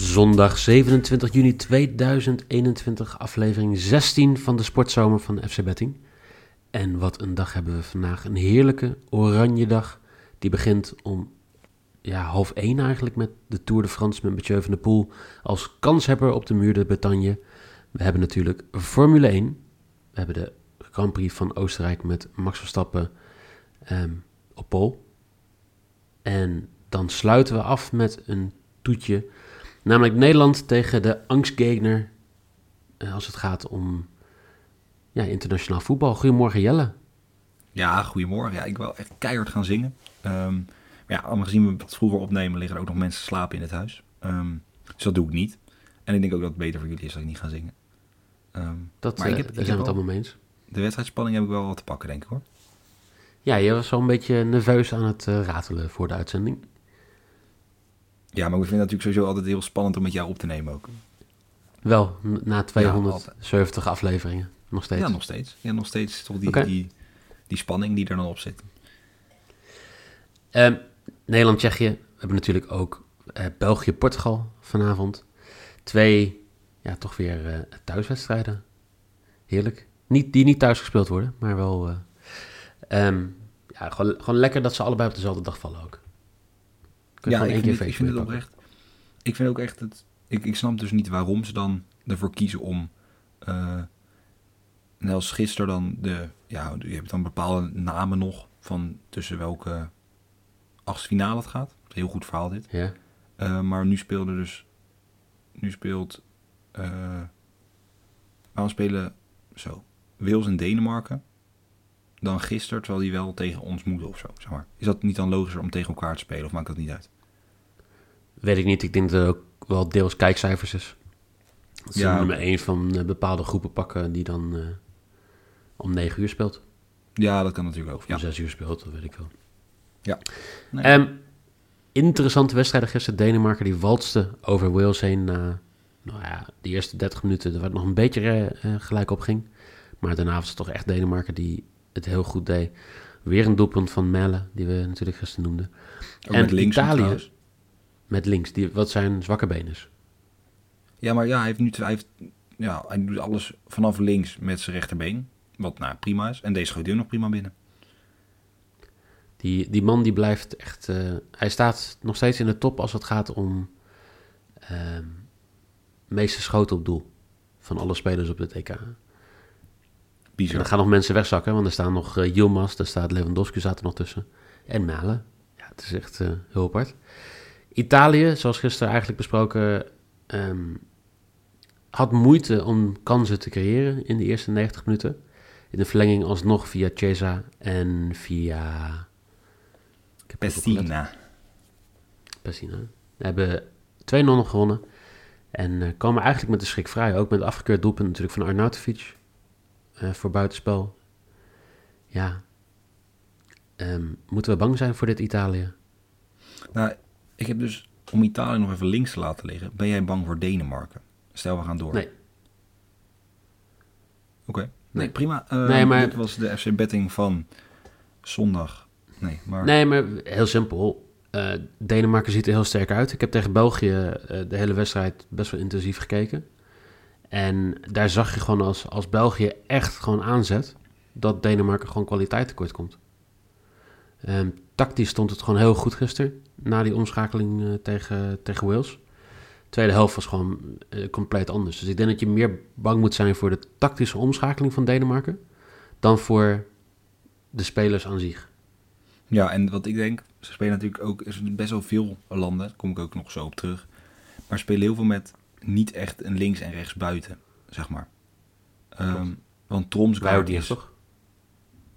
Zondag 27 juni 2021, aflevering 16 van de Sportzomer van FC Betting. En wat een dag hebben we vandaag. Een heerlijke oranje dag. Die begint om ja, half 1 eigenlijk met de Tour de France met Mathieu van der Poel als kanshebber op de muur de Bretagne. We hebben natuurlijk Formule 1. We hebben de Grand Prix van Oostenrijk met Max Verstappen ehm, op pol. En dan sluiten we af met een toetje Namelijk Nederland tegen de angstgegner uh, als het gaat om ja, internationaal voetbal. Goedemorgen Jelle. Ja, goedemorgen. Ja, ik wil echt keihard gaan zingen. Um, maar ja, aangezien we wat vroeger opnemen, liggen er ook nog mensen slapen in het huis. Um, dus dat doe ik niet. En ik denk ook dat het beter voor jullie is dat ik niet ga zingen. Um, dat, maar ik heb, daar zijn we het allemaal mee eens. De wedstrijdspanning heb ik wel wat te pakken, denk ik hoor. Ja, je was wel een beetje nerveus aan het uh, ratelen voor de uitzending. Ja, maar we vinden het natuurlijk sowieso altijd heel spannend om met jou op te nemen ook. Wel, na 270 afleveringen. Nog steeds. Ja, nog steeds. Ja, nog steeds toch die, die, die spanning die er dan op zit. Uh, Nederland-Tsjechië. We hebben natuurlijk ook uh, België-Portugal vanavond. Twee, ja, toch weer uh, thuiswedstrijden. Heerlijk. Niet, die niet thuis gespeeld worden, maar wel... Um, ja, gewoon, gewoon lekker dat ze allebei op dezelfde dag vallen ook ja, ik vind, het, ik vind het oprecht. Ik vind ook echt het. Ik, ik snap dus niet waarom ze dan ervoor kiezen om. Uh, net als gisteren dan de. Ja, je hebt dan bepaalde namen nog van tussen welke achtste finale het gaat. Heel goed verhaal dit. Ja. Uh, maar nu speelde dus. Nu speelt. Uh, waarom spelen zo? Wales en Denemarken dan gisteren, terwijl die wel tegen ons moeten of zo. Zeg maar. Is dat niet dan logischer om tegen elkaar te spelen of maakt dat niet uit? Weet ik niet. Ik denk dat het ook wel deels kijkcijfers is. Dat ze ja, nummer een van uh, bepaalde groepen pakken die dan uh, om negen uur speelt. Ja, dat kan natuurlijk ook. Of om zes uur speelt, dat weet ik wel. Ja. Nee. Um, interessante wedstrijd gisteren. Denemarken die walste over Wales heen na nou ja, de eerste 30 minuten. Er werd nog een beetje uh, gelijk op ging. Maar daarna was het toch echt Denemarken die het heel goed deed. Weer een doelpunt van Melle, die we natuurlijk gisteren noemden. en met links Italië, met links, die, wat zijn zwakke benen is. Ja, maar ja, hij heeft nu hij heeft, ja, hij doet alles vanaf links met zijn rechterbeen. Wat nou prima is. En deze schoot hij nog prima binnen. Die, die man die blijft echt. Uh, hij staat nog steeds in de top als het gaat om. Uh, meeste schoten op doel. Van alle spelers op het EK. Bizar. En dan gaan nog mensen wegzakken, want er staan nog uh, Yilmaz, daar staat Lewandowski zaten nog tussen. En Malen. Ja, het is echt uh, heel apart. Italië, zoals gisteren eigenlijk besproken, um, had moeite om kansen te creëren in de eerste 90 minuten. In de verlenging alsnog via Cesa en via... Pessina. Pessina. We hebben 2-0 nog gewonnen. En uh, komen eigenlijk met de schrik vrij. Ook met afgekeurd doelpunt natuurlijk van Arnautovic uh, voor buitenspel. Ja, um, moeten we bang zijn voor dit Italië? Nou, ik heb dus, om Italië nog even links te laten liggen, ben jij bang voor Denemarken? Stel, we gaan door. Nee. Oké, okay. nee, prima. Uh, nee, maar... Dit was de FC Betting van zondag. Nee, maar... Nee, maar heel simpel. Uh, Denemarken ziet er heel sterk uit. Ik heb tegen België uh, de hele wedstrijd best wel intensief gekeken. En daar zag je gewoon als, als België echt gewoon aanzet, dat Denemarken gewoon kwaliteit tekort komt. Um, tactisch stond het gewoon heel goed gisteren, na die omschakeling uh, tegen, tegen Wales. tweede helft was gewoon uh, compleet anders. Dus ik denk dat je meer bang moet zijn voor de tactische omschakeling van Denemarken, dan voor de spelers aan zich. Ja, en wat ik denk, ze spelen natuurlijk ook, er zijn best wel veel landen, daar kom ik ook nog zo op terug, maar spelen heel veel met niet echt een links en rechts buiten, zeg maar. Um, want Tromsgaard is... toch?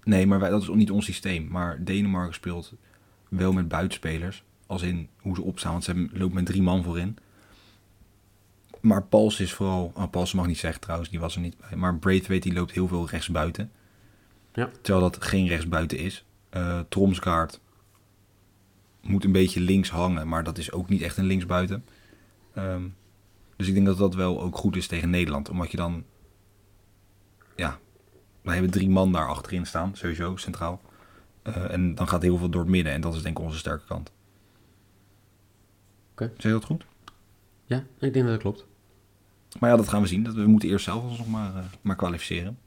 Nee, maar wij, dat is niet ons systeem. Maar Denemarken speelt wel met buitenspelers. Als in hoe ze opstaan, want ze lopen met drie man voorin. Maar Pals is vooral... Oh, Pals mag niet zeggen trouwens, die was er niet bij. Maar Braithwaite die loopt heel veel rechtsbuiten. Ja. Terwijl dat geen rechtsbuiten is. Uh, Tromsgaard moet een beetje links hangen, maar dat is ook niet echt een linksbuiten. Um, dus ik denk dat dat wel ook goed is tegen Nederland. Omdat je dan... Wij hebben drie man daar achterin staan, sowieso, centraal. Uh, en dan gaat heel veel door het midden en dat is denk ik onze sterke kant. Oké. Zeg je dat goed? Ja, ik denk dat dat klopt. Maar ja, dat gaan we zien. Dat we moeten eerst zelf ons nog maar, uh, maar kwalificeren.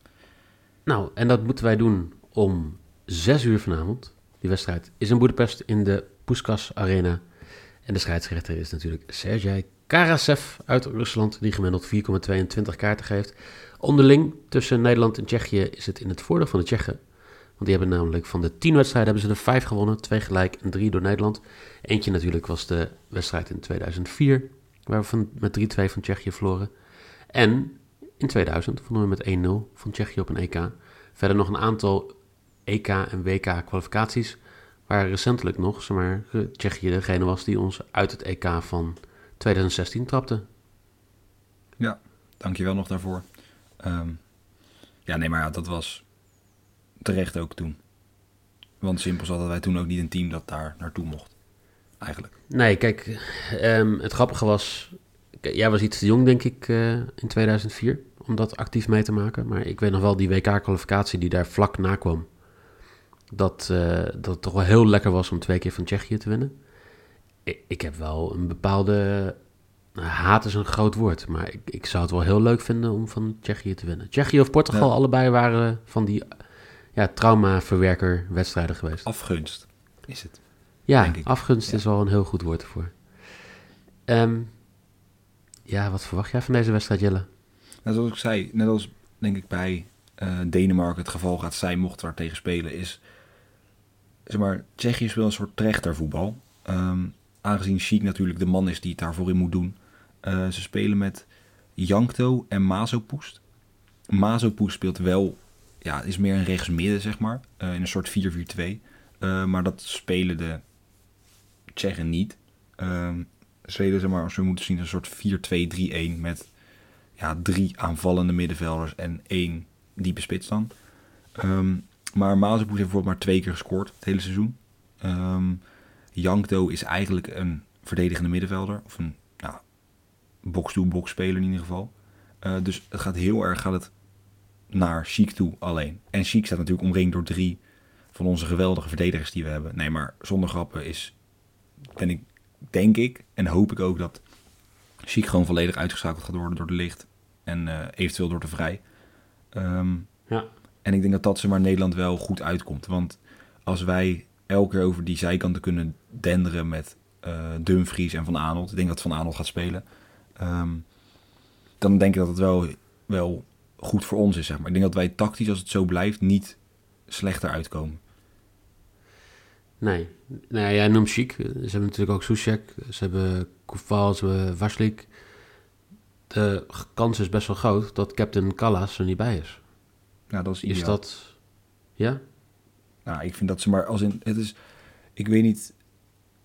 Nou, en dat moeten wij doen om zes uur vanavond. Die wedstrijd is in Boedapest in de Puskas Arena. En de scheidsrechter is natuurlijk Sergej Karasev uit Rusland, die gemiddeld 4,22 kaarten geeft. Onderling tussen Nederland en Tsjechië is het in het voordeel van de Tsjechen. Want die hebben namelijk van de tien wedstrijden hebben ze er vijf gewonnen. Twee gelijk en drie door Nederland. Eentje natuurlijk was de wedstrijd in 2004, waar we van, met 3-2 van Tsjechië verloren. En in 2000 vonden we met 1-0 van Tsjechië op een EK. Verder nog een aantal EK en WK kwalificaties. Waar recentelijk nog, zeg maar, Tsjechië degene was die ons uit het EK van 2016 trapte. Ja, dankjewel nog daarvoor. Ehm, ja, nee, maar ja, dat was terecht ook toen. Want simpel zat dat wij toen ook niet een team dat daar naartoe mocht. Eigenlijk. Nee, kijk, um, het grappige was... Jij was iets te jong, denk ik, uh, in 2004 om dat actief mee te maken. Maar ik weet nog wel die WK-kwalificatie die daar vlak na kwam. Dat, uh, dat het toch wel heel lekker was om twee keer van Tsjechië te winnen ik, heb wel een bepaalde. Nou, haat is een groot woord, maar ik, ik zou het wel heel leuk vinden om van Tsjechië te winnen. Tsjechië of Portugal, allebei waren van die ja, trauma-verwerker wedstrijden geweest. Afgunst is het. Ja, afgunst is wel een heel goed woord ervoor. Um, ja, wat verwacht jij van deze wedstrijd, Jelle? Nou, zoals ik zei, net als denk ik bij uh, Denemarken het geval gaat zijn, mocht er tegen spelen, is zeg maar, Tsjechië is wel een soort trechtervoetbal. Um, aangezien Chic natuurlijk de man is die het daarvoor in moet doen. Uh, ze spelen met Jankto en Mazopoest. Mazopoest speelt wel, ja, is meer een rechtsmidden, zeg maar. Uh, in een soort 4-4-2. Uh, eh, maar dat spelen de Tsjechen niet. Ehm, spelen ze maar, als we moeten zien, een soort 4-2-3-1 met ja, drie aanvallende middenvelders en één diepe spits dan. Um, maar Mazopoest heeft bijvoorbeeld maar twee keer gescoord het hele seizoen. Um, Jankto is eigenlijk een verdedigende middenvelder. Of een nou, box-to-box speler in ieder geval. Uh, dus het gaat heel erg gaat het naar Chic toe alleen. En Chic staat natuurlijk omringd door drie van onze geweldige verdedigers die we hebben. Nee, maar zonder grappen is, ben ik, denk ik en hoop ik ook dat Chic gewoon volledig uitgeschakeld gaat worden door de licht. En uh, eventueel door de vrij. Um, ja. En ik denk dat dat ze maar Nederland wel goed uitkomt. Want als wij elke keer over die zijkanten kunnen denderen met uh, Dumfries en Van Aanholt. Ik denk dat Van Aanholt gaat spelen. Um, dan denk ik dat het wel, wel goed voor ons is. Zeg maar. Ik denk dat wij tactisch, als het zo blijft, niet slechter uitkomen. Nee. Nou ja, jij noemt chic. Ze hebben natuurlijk ook Soucek. Ze hebben Koufal, ze hebben Vaslik. De kans is best wel groot dat Captain Callas er niet bij is. Nou, dat is ideaal. Is dat... Ja? Nou, ik vind dat ze maar als in. Het is. Ik weet niet.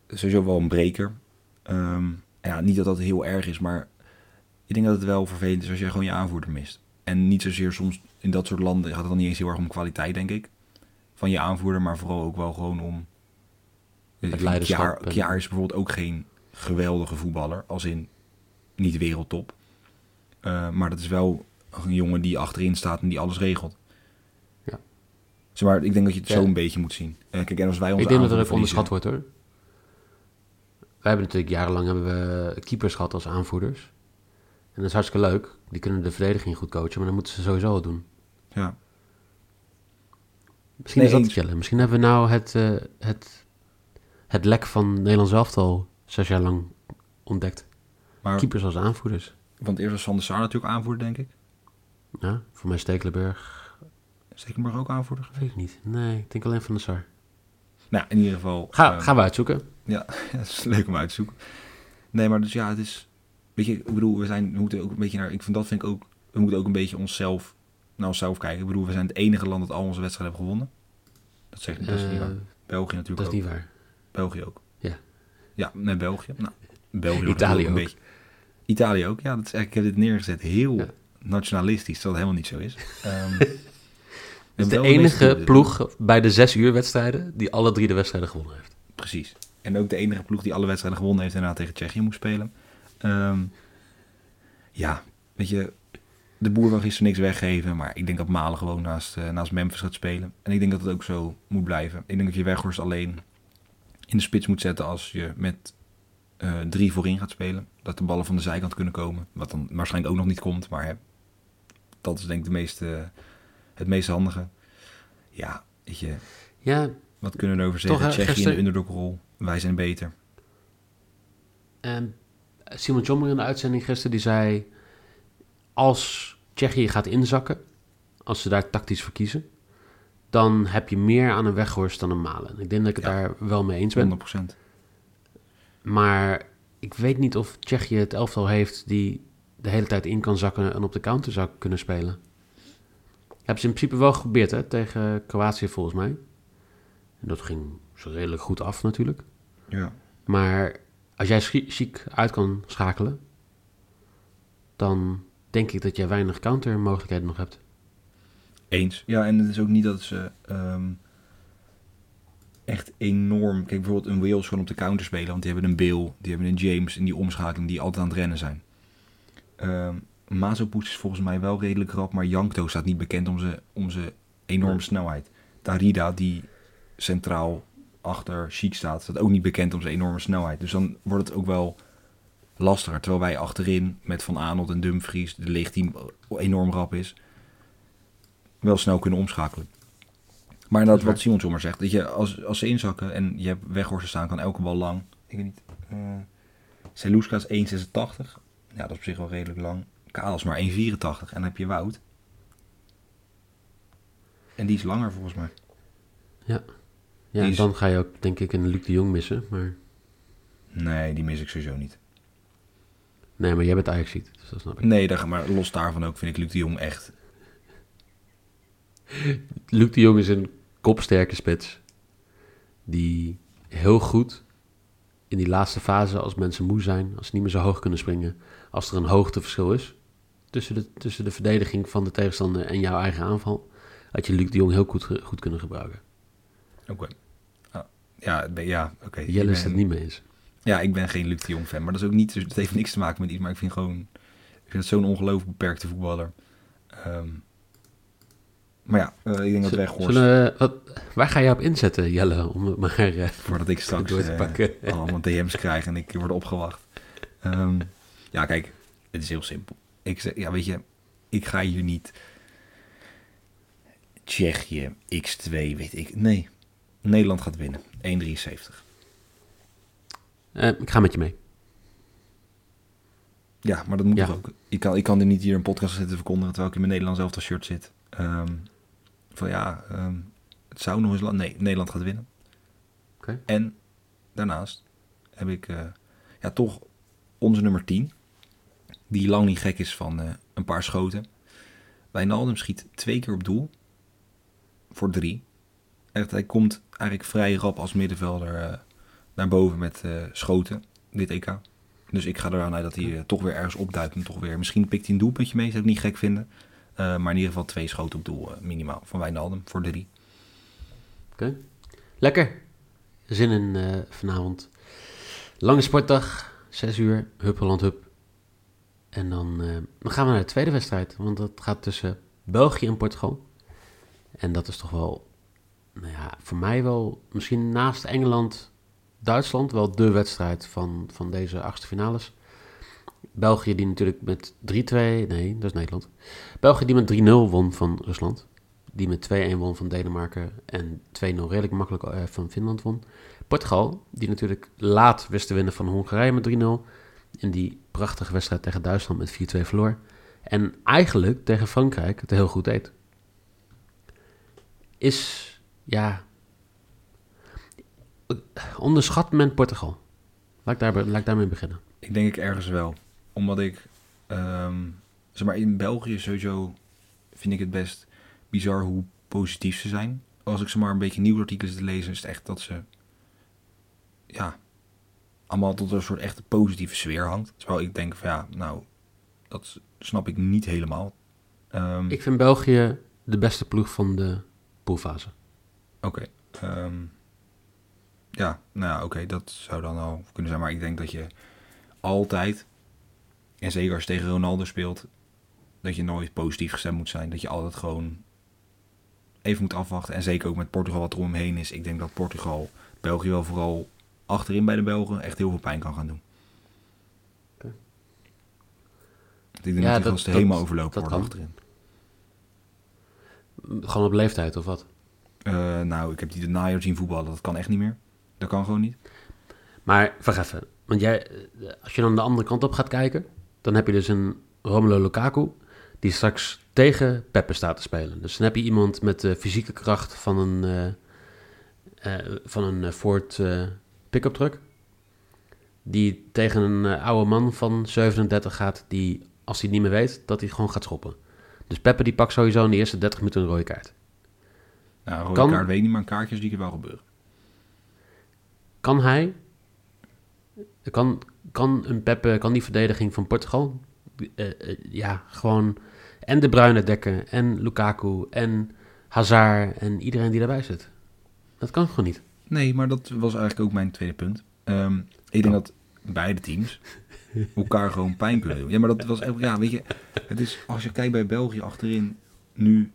Sowieso wel een breker. Ehm, ja, niet dat dat heel erg is, maar. Ik denk dat het wel vervelend is als je gewoon je aanvoerder mist. En niet zozeer soms in dat soort landen gaat het dan niet eens heel erg om kwaliteit, denk ik. Van je aanvoerder, maar vooral ook wel gewoon om. Het leiderschap. Kjaar, is bijvoorbeeld ook geen geweldige voetballer. Als in niet wereldtop. Uh, maar dat is wel een jongen die achterin staat en die alles regelt. Zeg maar, ik denk dat je het zo een beetje moet zien. Uh, kijk, en als wij onze ik denk dat er even onderschat wordt hoor. Wij hebben natuurlijk jarenlang hebben we keepers gehad als aanvoerders. En dat is hartstikke leuk. Die kunnen de verdediging goed coachen, maar dan moeten ze sowieso het doen. Ja. Misschien nee, is dat het Misschien hebben we nou het, uh, het, het lek van Nederlands elftal zes jaar lang ontdekt. Maar, Keepers als aanvoerders. Want eerst was Van der Sar natuurlijk aanvoerder, denk ik. Ja, voor mij Stekelenburg Stekelenburg ook aanvoerder geweest? Weet ik niet. Nee, ik denk alleen van de SAR. Nou, in ieder geval... Ga, uh, gaan we uitzoeken. Ja, het is leuk om uit te zoeken. Nee, maar dus ja, het is... Weet je, ik bedoel, we zijn... We moeten ook een beetje naar... Ik vind dat vind ik ook... We moeten ook een beetje onszelf... Naar onszelf kijken. Ik bedoel, we zijn het enige land dat al onze wedstrijden hebben gewonnen. Dat, zeg, dat is niet waar. België natuurlijk Dat ook. is niet waar. België ook. Ja. Ja, nee, België. Nou, België Italië een ook. beetje. Italië ook, ja. Dat is, ik heb dit neergezet heel Ja. nationalistisch, terwijl het helemaal niet zo is. Ehm, en de enige ploeg bij de zes uur wedstrijden die alle drie de wedstrijden gewonnen heeft. Precies. En ook de enige ploeg die alle wedstrijden gewonnen heeft en daarna tegen Tsjechië moest spelen. Ehm, ja, weet je, de boer wil gisteren niks weggeven, maar ik denk dat Malen gewoon naast, eh, naast Memphis gaat spelen. En ik denk dat het ook zo moet blijven. Ik denk dat je Weghorst alleen in de spits moet zetten als je met eh, drie voorin gaat spelen. Dat de ballen van de zijkant kunnen komen. Wat dan waarschijnlijk ook nog niet komt, maar hè, dat is denk ik de meeste, het meest handige. Ja, weet je, Ja, wat kunnen we erover Toch, zeggen? Tsjechië in de underdog-rol. Wij zijn beter. en Simon Jommer in de uitzending gisteren die zei... Als Tsjechië gaat inzakken, als ze daar tactisch voor kiezen... dan heb je meer aan een Weghorst dan een Malen. Ik denk dat ik het daar wel mee eens ben. 100%. Maar ik weet niet of Tsjechië het elftal heeft die de hele tijd in kan zakken en op de counter zou kunnen spelen. Hebben ze in principe wel geprobeerd hè, tegen Kroatië volgens mij. En dat ging zo redelijk goed af natuurlijk. Ja. Maar als jij chic uit kan schakelen, dan denk ik dat jij weinig countermogelijkheden nog hebt. Eens. Ja, en het is ook niet dat ze ehm, echt enorm... Kijk, bijvoorbeeld een Wales gewoon op de counter spelen. Want die hebben een Bill, die hebben een James in die omschakeling die altijd aan het rennen zijn. Ehm Mazopoulos is volgens mij wel redelijk rap, maar Jankto staat niet bekend om zijn om zijn enorme snelheid. Darida, die centraal achter Chic staat, staat ook niet bekend om zijn enorme snelheid. Dus dan wordt het ook wel lastiger. Terwijl wij achterin met Van Aanholt en Dumfries, de licht die enorm rap is, wel snel kunnen omschakelen. Maar Dat wat Simon zomaar zegt, dat je als, als ze inzakken en je hebt weghorsten staan, kan elke bal lang. Ik weet niet. Seluska is 1,86. Ja, dat is op zich wel redelijk lang. Kaal is maar 1,84 en dan heb je Wout. En die is langer volgens mij. Ja, is- dan ga je ook denk ik een Luc de Jong missen. Maar Nee, die mis ik sowieso niet. nee, maar jij bent ajax dus dat snap ik. Nee, maar los daarvan ook vind ik Luc de Jong echt... Luc de Jong is een kopsterke spits. Die heel goed in die laatste fase, als mensen moe zijn, als ze niet meer zo hoog kunnen springen, als er een hoogteverschil is tussen de, tussen de verdediging van de tegenstander en jouw eigen aanval, had je Luc de Jong heel goed, goed kunnen gebruiken. Oké. Ah, ja, ja oké. Jelle is het niet mee eens. Ja, ik ben geen Luc de Jong fan. Maar dat is ook niet... Dus het heeft niks te maken met iets. Maar ik vind gewoon... Ik vind het zo'n ongelooflijk beperkte voetballer. Ehm, maar ja, eh, ik denk dat zullen we- wat, waar ga je op inzetten, Jelle, om maar eh, Voordat ik straks door te eh, pakken? allemaal DM's krijg en ik word opgewacht. Ehm, ja, kijk, het is heel simpel. Ik zeg, ja, weet je, ik ga hier niet Tsjechië, X2, weet ik. Nee, Nederland gaat winnen. 1,73. Eh, ik ga met je mee. Ja, maar dat moet Ja. ook. Ik kan, ik kan er niet hier een podcast zitten verkondigen terwijl ik in mijn Nederlands elftal shirt zit. Ehm, van ja, ehm, het zou nog eens... Nee, Nederland gaat winnen. Oké. En daarnaast heb ik eh, ja, toch onze nummer 10. Die lang niet gek is van eh, een paar schoten. Wijnaldum schiet twee keer op doel. Voor drie. Hij komt eigenlijk vrij rap als middenvelder eh, naar boven met eh, schoten. Dit EK. Dus ik ga eraan uit dat hij toch weer ergens opduikt. En toch weer, misschien pikt hij een doelpuntje mee, zou ik niet gek vinden. Maar in ieder geval twee schoten op doel minimaal. Van Wijnaldum voor drie. Oké. Lekker. Zin in vanavond. Lange sportdag, 6 uur, Huppeland Hup. En dan, eh, dan gaan we naar de tweede wedstrijd, want dat gaat tussen België en Portugal. En dat is toch wel, nou ja, voor mij wel, misschien naast Engeland, Duitsland, wel de wedstrijd van, van deze achtste finales. België die natuurlijk met 3-2, nee, dat is Nederland. België die met 3-0 won van Rusland die met 2-1 won van Denemarken en 2-0 redelijk makkelijk eh, van Finland won. Portugal, die natuurlijk laat wist te winnen van Hongarije met 3-0. In die prachtige wedstrijd tegen Duitsland met 4-2 verloor. En eigenlijk tegen Frankrijk het heel goed deed. Is, ja... Onderschat men Portugal? Laat ik, daar, laat ik daarmee beginnen. Ik denk ik ergens wel. Omdat ik, ehm, zeg maar, in België sowieso vind ik het best bizar hoe positief ze zijn. als ik ze maar een beetje nieuwsartikelen te lezen, is het echt dat ze ja, allemaal tot een soort echte positieve sfeer hangt. Terwijl ik denk van ja, nou, dat snap ik niet helemaal. Um, ik vind België de beste ploeg van de poolfase. Oké. Ehm, ja, nou ja, oké, dat zou dan al kunnen zijn. Maar ik denk dat je altijd, en zeker als je tegen Ronaldo speelt, dat je nooit positief gestemd moet zijn. Dat je altijd gewoon even moet afwachten. En zeker ook met Portugal wat er omheen is. Ik denk dat Portugal, België wel vooral achterin bij de Belgen echt heel veel pijn kan gaan doen. Okay. Ik denk ja, dat die helemaal overlopen worden achterin. Gewoon op leeftijd of wat? Uh, nou, ik heb die de najaar zien voetballen. Dat kan echt niet meer. Dat kan gewoon niet. Maar wacht even. Want jij, als je dan de andere kant op gaat kijken, dan heb je dus een Romelu Lukaku die straks tegen Peppe staat te spelen. Dus dan heb je iemand met de fysieke kracht van een, uh, uh, van een Ford pick-up truck. Die tegen een oude man van 37 gaat, die als hij niet meer weet, dat hij gewoon gaat schoppen. Dus Peppe die pakt sowieso in de eerste 30 minuten een rode kaart. Nou, een rode kan, kaart weet niet, maar kaartjes die er wel gebeuren. Kan hij, kan, kan een Peppe, kan die verdediging van Portugal, uh, uh, ja, gewoon en de Bruine dekken en Lukaku en Hazard en iedereen die daarbij zit. Dat kan gewoon niet. Nee, maar dat was eigenlijk ook mijn tweede punt. Um, ik denk oh. dat beide teams elkaar gewoon pijn kunnen doen. Ja, maar dat was ja, weet je, het is, als je kijkt bij België achterin, nu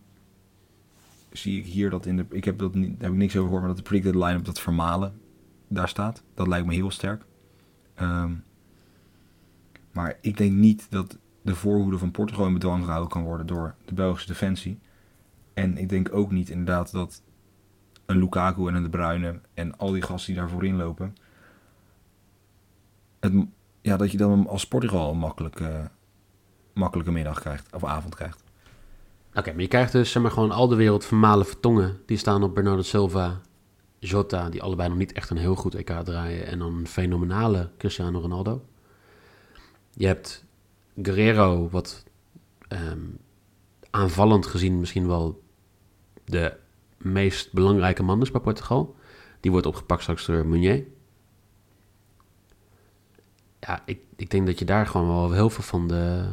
zie ik hier dat in de, ik heb dat niet, daar heb ik niks over gehoord, maar dat de predicted line-up dat Vermalen daar staat. Dat lijkt me heel sterk. Um, maar ik denk niet dat de voorhoede van Portugal in bedwang gehouden kan worden door de Belgische defensie. En ik denk ook niet inderdaad dat een Lukaku en een De Bruyne en al die gasten die daar voorin lopen, het, ja, dat je dan als Portugal een makkelijke, makkelijke middag krijgt, of avond krijgt. Oké, maar je krijgt dus zeg maar, gewoon al de wereld vermalen vertongen. Die staan op Bernardo Silva, Jota, die allebei nog niet echt een heel goed EK draaien. En dan een fenomenale Cristiano Ronaldo. Je hebt Guerrero, wat ehm, aanvallend gezien misschien wel de meest belangrijke man is bij Portugal. Die wordt opgepakt straks door Meunier ja, ik, ik denk dat je daar gewoon wel heel veel van de,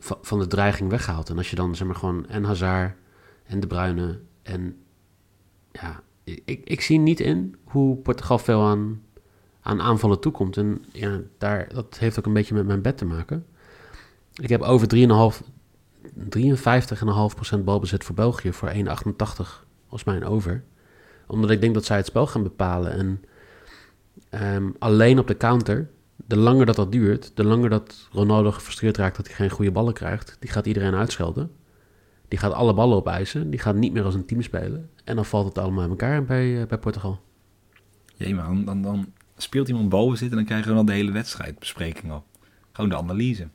van, de dreiging weghaalt. En als je dan zeg maar gewoon en Hazard en De Bruyne en ja, ik, ik zie niet in hoe Portugal veel aan, aan aanvallen toekomt. En ja, daar, dat heeft ook een beetje met mijn bed te maken. Ik heb over 3,5, 53,5% balbezit voor België voor 1,88 als mijn over. Omdat ik denk dat zij het spel gaan bepalen. En um, alleen op de counter de langer dat dat duurt, de langer dat Ronaldo gefrustreerd raakt dat hij geen goede ballen krijgt, die gaat iedereen uitschelden. Die gaat alle ballen opeisen. Die gaat niet meer als een team spelen. En dan valt het allemaal in elkaar bij, uh, bij Portugal. Jee, maar dan, dan speelt iemand zitten en dan krijgen we dan de hele wedstrijdbespreking op. Gewoon de analyse.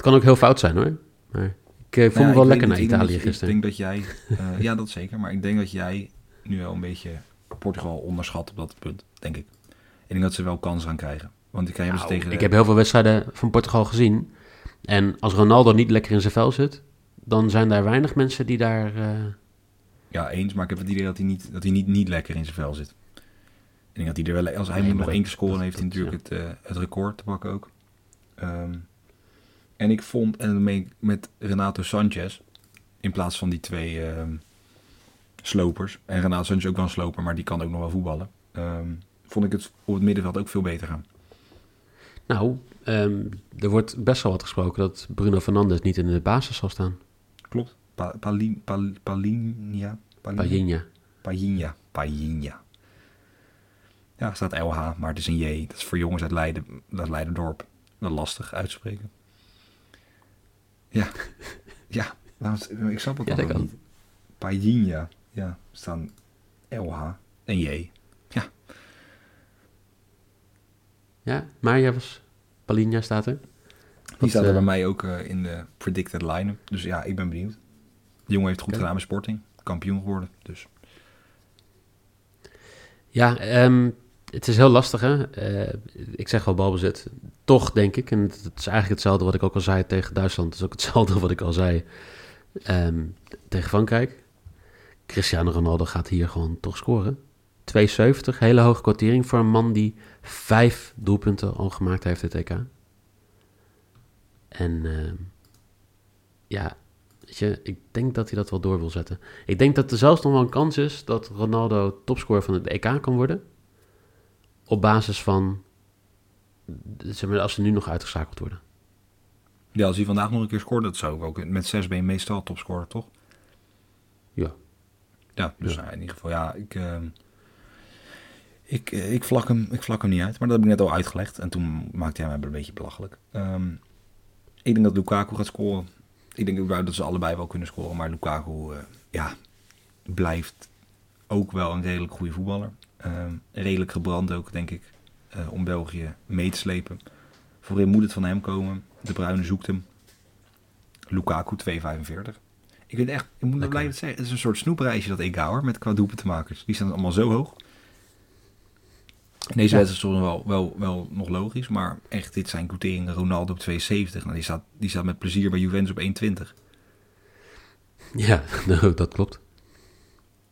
Het kan ook heel fout zijn hoor. Maar ik vond me wel lekker naar Italië gisteren. Ik denk dat jij, uh, ja dat zeker, maar ik denk dat jij nu wel een beetje Portugal onderschat op dat punt, denk ik. Ik denk dat ze wel kans gaan krijgen. Want ik, nou, tegen ik heb heel veel wedstrijden van Portugal gezien. En als Ronaldo niet lekker in zijn vel zit, dan zijn daar weinig mensen die daar. Uh... Ja, eens, maar ik heb het idee dat hij niet, dat hij niet, niet lekker in zijn vel zit. Ik denk dat hij er wel, als hij moet nog één keer scoren, heeft hij natuurlijk het, uh, het record te pakken ook. Um, en ik vond, en met Renato Sanchez, in plaats van die twee um, slopers. En Renato Sanchez ook wel een sloper, maar die kan ook nog wel voetballen. Um, vond ik het op het middenveld ook veel beter gaan. Nou, um, er wordt best wel wat gesproken dat Bruno Fernandes niet in de basis zal staan. Klopt. Pa Palin, Pal Palinha. Palinha. Palinha. Palinha. Ja, staat LH, maar het is een J. Dat is voor jongens uit Leiden, uit Leidendorp. Dat lastig uitspreken. Ja. ja, ik snap het ja, niet. Palinha. Ja, staan LH en J. Ja, maar jij was... Palinja staat er. Die staat er bij eh, mij ook uh, in de predicted line-up. Dus ja, ik ben benieuwd. De jongen heeft goed gedaan met Sporting. Kampioen geworden, dus... Ja, um, het is heel lastig, hè. Uh, ik zeg wel balbezit. Toch, denk ik, en het, is eigenlijk hetzelfde wat ik ook al zei tegen Duitsland. Het is ook hetzelfde wat ik al zei um, tegen Frankrijk. Cristiano Ronaldo gaat hier gewoon toch scoren. 2,70, hele hoge quotering voor een man die vijf doelpunten al gemaakt heeft dit EK. En uh, ja, weet je, ik denk dat hij dat wel door wil zetten. Ik denk dat er zelfs nog wel een kans is dat Ronaldo topscorer van het EK kan worden. Op basis van, zeg maar, als ze nu nog uitgeschakeld worden. Ja, als hij vandaag nog een keer scoort, dat zou ook met 6 ben je meestal topscorer, toch? Ja. Ja, dus in ieder geval, ja, ik, uh, ik, eh, ik, vlak hem, ik vlak hem niet uit. Maar dat heb ik net al uitgelegd. En toen maakte hij mij een beetje belachelijk. Um, ik denk dat Lukaku gaat scoren. Ik denk ook dat ze allebei wel kunnen scoren. Maar Lukaku, uh, ja, blijft ook wel een redelijk goede voetballer. Um, redelijk gebrand ook, denk ik. Uh, om België mee te slepen. Voorin moet het van hem komen. De Bruine zoekt hem. Lukaku 2,45. Ik vind echt, ik moet blijven zeggen, het is een soort snoepreisje dat EK hoor, met qua makers. Die staan allemaal zo hoog. Deze ja. wedstrijd is toch wel, wel, wel nog logisch, maar echt, dit zijn quoteringen. Ronaldo op 72, nou, die, staat, die staat met plezier bij Juventus op 1,20. Ja, dat klopt.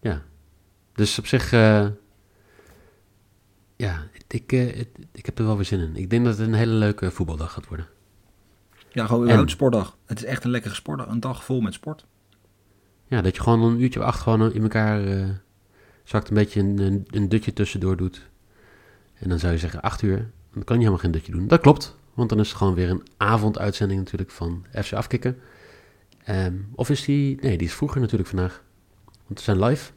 Ja, dus op zich, uh, ja, ik, uh, ik heb er wel weer zin in. Ik denk dat het een hele leuke voetbaldag gaat worden. Ja, gewoon een sportdag. Het is echt een lekkere sportdag. Een dag vol met sport. Ja, dat je gewoon een uurtje of acht gewoon in elkaar uh, zakt, een beetje een, een, een, dutje tussendoor doet. En dan zou je zeggen acht uur, dan kan je helemaal geen dutje doen. Dat klopt, want dan is het gewoon weer een avonduitzending natuurlijk van FC Afkikken. Um, of is die, nee, die is vroeger natuurlijk vandaag. Want we zijn live.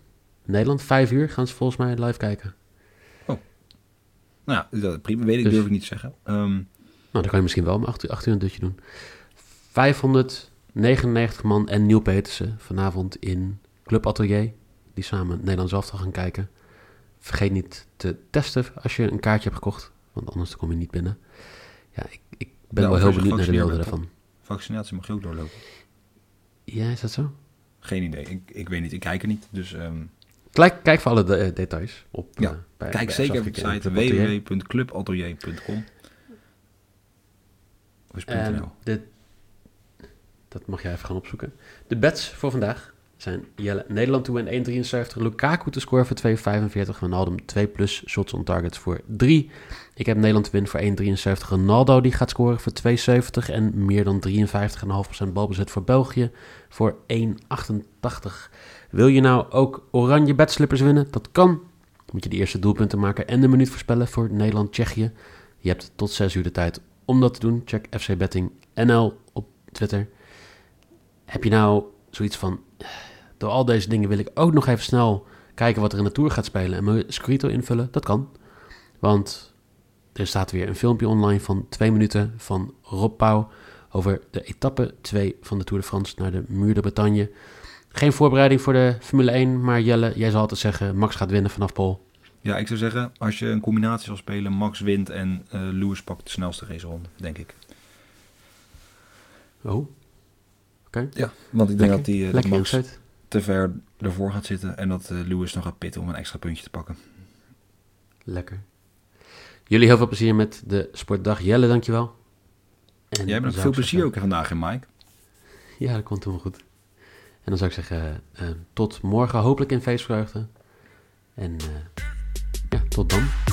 In Nederland, vijf uur gaan ze volgens mij live kijken. Nou ja, dat prima, weet ik, dus, durf ik niet te zeggen. Um, nou, dan kan je misschien wel om acht uur, acht uur een dutje doen. 599 man en Neil Petersen vanavond in Club Atelier. Die samen Nederlands elftal gaan kijken. Vergeet niet te testen als je een kaartje hebt gekocht, want anders kom je niet binnen. Ja, ik, ik ben wel heel benieuwd naar de beelden daarvan. Vaccinatie mag je ook doorlopen. Ja, is dat zo? Geen idee. Ik, ik weet niet. Ik kijk er niet. Dus, um... kijk, kijk voor alle de, uh, details op. Ja, uh, bij, kijk bij zeker op de site www.clubatelier.com. Um, de, dat mag jij even gaan opzoeken. De bets voor vandaag zijn Jelle Nederland toe en 1,73. Lukaku te scoren voor 2,45. Ronaldo 2 plus shots on target voor 3. Ik heb Nederland te winnen voor 1,73. Ronaldo die gaat scoren voor 2,70. En meer dan 53,5% balbezit voor België voor 1,88. Wil je nou ook oranje bedslippers winnen? Dat kan. Moet je de eerste doelpunten maken en de minuut voorspellen voor Nederland-Tsjechië. Je hebt tot 6 uur de tijd om dat te doen. Check FC Betting NL op Twitter. Heb je nou zoiets van door al deze dingen wil ik ook nog even snel kijken wat er in de Tour gaat spelen en mijn Scrito invullen. Dat kan. Want er staat weer een filmpje online van twee minuten van Rob Pauw over de etappe 2 van de Tour de France naar de Muur de Bretagne. Geen voorbereiding voor de Formule 1, maar Jelle, jij zal altijd zeggen, Max gaat winnen vanaf Pol. Ja, ik zou zeggen, als je een combinatie zal spelen, Max wint en uh, Lewis pakt de snelste raceronde, denk ik. Oh, oké. Ja, want ik denk dat die uh, Max te ver ervoor gaat zitten en dat uh, Lewis nog gaat pitten om een extra puntje te pakken. Lekker. Jullie heel veel plezier met de sportdag. Jelle, dankjewel. En Jij hebt ook veel plezier ook vandaag in, Mike. Ja, dat komt toen goed. En dan zou ik zeggen, uh, tot morgen, hopelijk in feestvreugde. En uh, ja, tot dan.